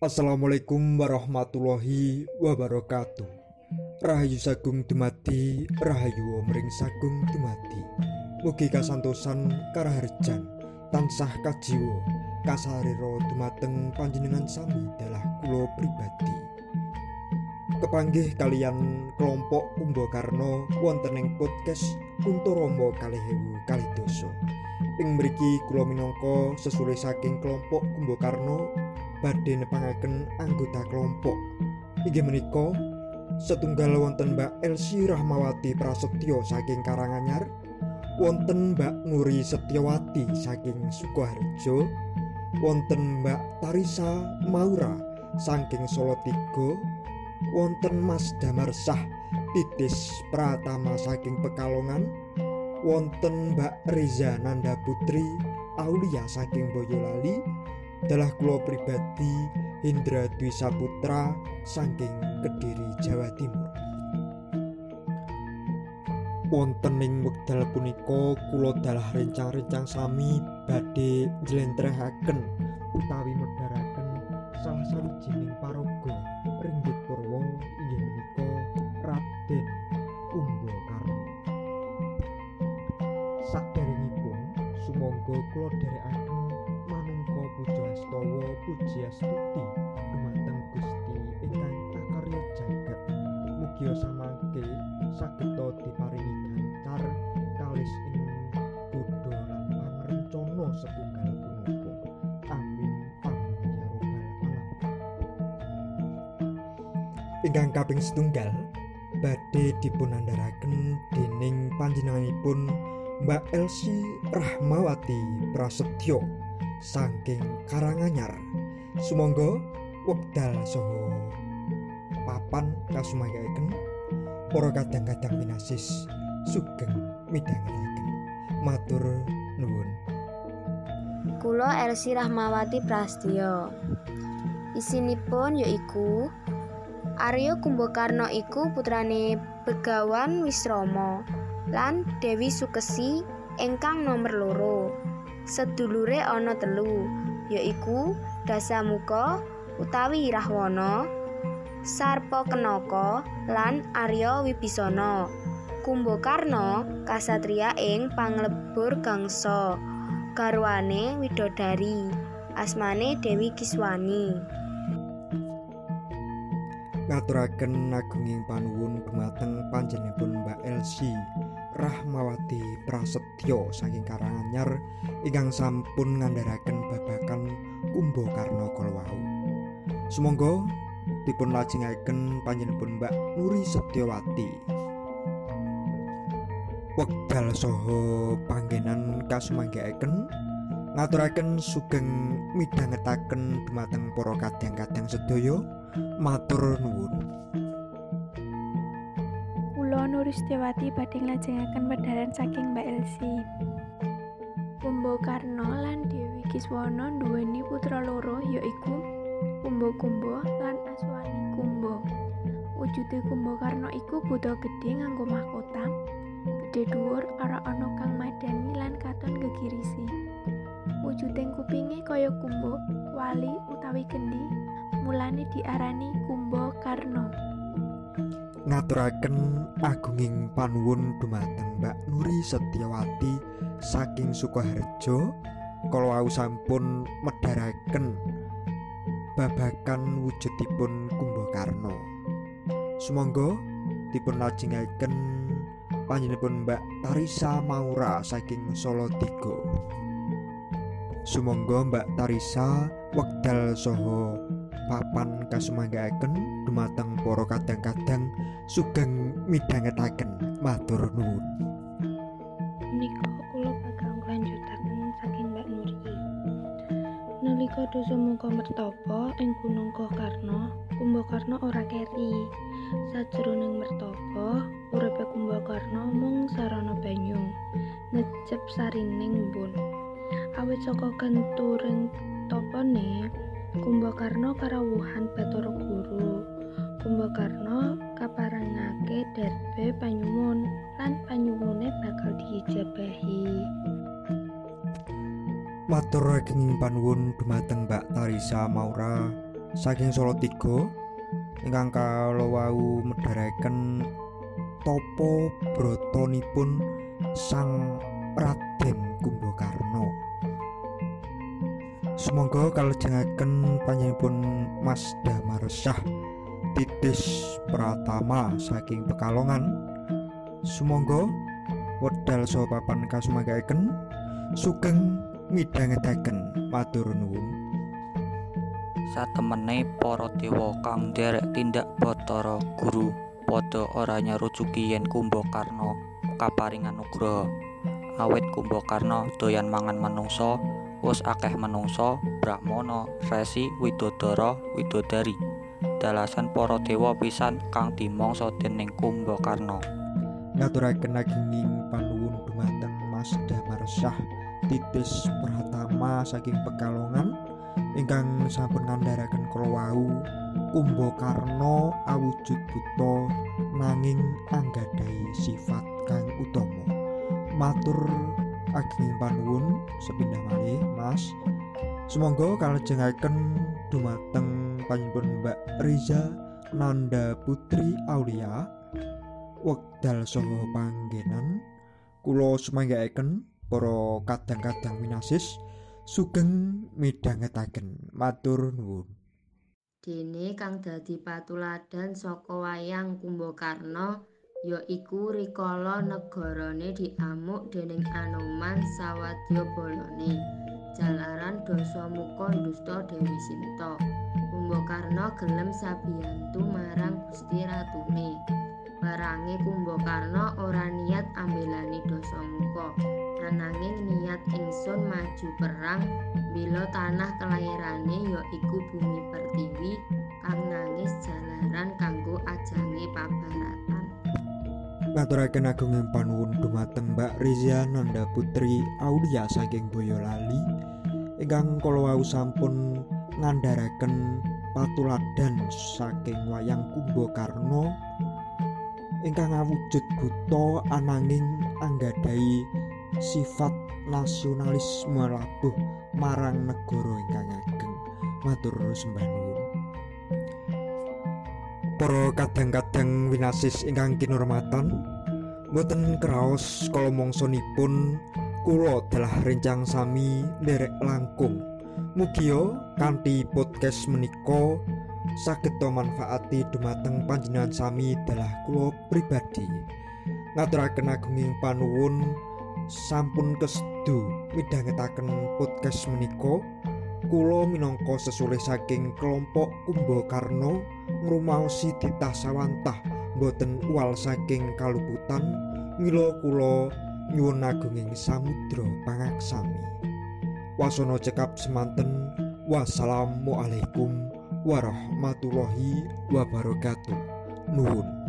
Assalamualaikum warahmatullahi wabarakatuh. Rahayu Sagung dumadi, Rahayu Omring Sagung dumadi. Mugi kasantosan karaharjan tansah kajiwa kasarira dumateng panjenengan sami dalah kula pribadi. Kepanggih kalian kelompok Kumbakarna wonten ing podcast Kuntarama kalih ewu kalih dosa. Ing mriki kula minangka sesule saking kelompok Kumbakarna badhe nepangaken anggota kelompok. Inggih menika setunggal wonten Mbak Elsi Rahmawati Prasetyo saking Karanganyar, wonten Mbak Nuri Setyawati saking Sukoharjo, wonten Mbak Tarisa Maura saking Solo Tigo, wonten Mas Damarsah Titis Pratama saking Pekalongan, wonten Mbak Reza Nanda Putri Aulia saking Boyolali, dalah kula pribadi Indra Dwi Saputra saking Kediri Jawa Timur. Wonten ing wekdal punika kula dalah rencang-rencang sami badhe njlentrehaken utawi medharaken salah sawijining paraga ringgit Purwa inggih menika Raden Kumbakarna. Saderengipun sumangga kula dherekaken puji astuti dumateng Gusti. Ingkang akarya jagat. Mugia samangke sageta diparingi gancar kalis ing bodho lan pangrencana setunggal punapa. Amin. Ingkang kaping setunggal badhe dipunandharaken dening panjenenganipun Mbak Elsi Rahmawati Prasetyo saking Karanganyar. Sumangga wekdal saha papan kasumayyaken para kadang-kadang pinasis sugeng midhangetaken. Matur nuwun. Kula Elsi Rahmawati Prastyo. Isinipun yaiku Arya Kumbakarna iku putrane Begawan Wisrama lan Dewi Sukesi ingkang nomer loro. Sedulure ana telu, yaiku Dasamuka utawi Rahwana, Sarpa Kenaka lan Arya Wibisana. Kumbakarna kasatria ing panglebur gangsa. Garwane widodari, asmane Dewi Kiswani. Ngaturaken agunging panuwun dumateng panjenenganipun Mbak Elsi Rahmawati Prasetyo saking Karanganyar ingkang sampun ngandharaken babagan Kumbakarna kalawau. Sumangga dipun lajengaken panjenenganipun Mbak Nuri Setyawati. Wekdal saha panggenan kasumanggaaken ngaturaken sugeng midhangetaken dumateng para kadang-kadang sedaya matur nuwun. Nuristiawati badhe nglajengaken wedharan saking Mbak Elsi. Kumbakarna lan Dewi Kiswana nduweni putra loro yaiku Kumba-kumba lan Aswani Kumba. Wujude Kumbakarna iku buta gedhe nganggo mahkota, gedhe dhuwur ora ana kang madani lan katon gegirisi. Wujuding kupinge kaya kumba, wali utawi kendi, mulane diarani Kumbakarna. Ngaturaken agunging panuwun dumateng Mbak Nuri Setyawati saking Sukoharjo kalau sampun medharaken babagan wujudipun Kumbakarna. Sumangga dipun lajengaken panjenenganipun Mbak Tarisa Maura saking Solo Tigo. Sumangga Mbak Tarisa wekdal saha papan kasumanggaaken dumateng para kadang-kadang sugeng midhangetaken matur nuwun. Menika kula bakal nglanjutaken saking Mbak Nuri. Nalika Dasamuka mertapa ing Gunung Gokarna, Kumbakarna ora keri. Sajroning mertapa, uripe Kumbakarna mung sarana banyu, ngecep sarining embun. Awit saka genturing tapane, Kumbakarna karawuhan Bathara Guru. Kumbakarna kaparengake derbe panyuwun lan panyuwune bakal diijabahi. Matur kenging panuwun dumateng Mbak Tarisa Maura saking Solo tiga ingkang kala wau medhareken topo brotonipun Sang Raden Kumbakarna. Sumangga kalajengaken panjenenganipun Mas Damarsah titis pratama saking Pekalongan. Sumangga wedal saha papan kasumanggaken sugeng midhangetaken matur nuwun. satemene para dewa kang nderek tindak Bathara Guru padha ora nyarujuki yen Kumbakarna kaparingan nugraha awit Kumbakarna doyan mangan manungsa wis akeh manungsa brahmana resi widodara widodari dalasan para dewa pisan kang dimangsa dening Kumbakarna. Ngaturaken agenging panuwun dumateng Mas Damarsah titis pratama saking Pekalongan ingkang sampun ngandharaken kala wau Kumbakarna awujud buta nanging anggadhahi sifat kang utama. Matur agenging panuwun sepindah malih Mas. Sumangga kalajengaken dumateng panjenengan Mbak Riza Nanda Putri Aulia wekdal saha panggenan. Kula sumanggaaken para kadang-kadang winasis sugeng midhangetaken. Matur nuwun. Dene kang dadi patuladan saka wayang Kumbakarna ya iku rikala negarane diamuk dening Anoman sawadya balane jalaran dosa muka dusta Dewi Sinta. Kumbakarna gelem sabiyantu marang Gusti Ratune. Barange Kumbakarna ora niat ambelani dosa muka, ananging niat ingsun maju perang bila tanah kelahirane ya iku bumi pertiwi kang nangis jalaran kanggo ajange pabaratan. Ngaturaken agunging panuwun dumateng Mbak Rizia Nanda Putri Aulia saking Boyolali ingkang kala wau sampun ngandharaken patuladan saking wayang Kumbakarna ingkang awujud buta ananging anggadhahi sifat nasionalisme labuh marang negara ingkang ageng. Matur sembah Para kadang-kadang winasis ingkang kinurmatan boten kraos kala mangsanipun kula dalah rencang sami nderek langkung. Mugia kanthi podcast menika saged manfaati dumateng panjenengan sami dalah kula pribadi. Ngaturaken agunging panuwun sampun kesedu midhangetaken podcast menika. Kula minangka sesulih saking kelompok Kumbakarna ngrumaosi titah sawantah boten uwal saking kaluputan mila kula nyuwun agunging samudra pangaksami. Wasana cekap semanten wassalamualaikum warahmatullahi wabarakatuh. Nuwun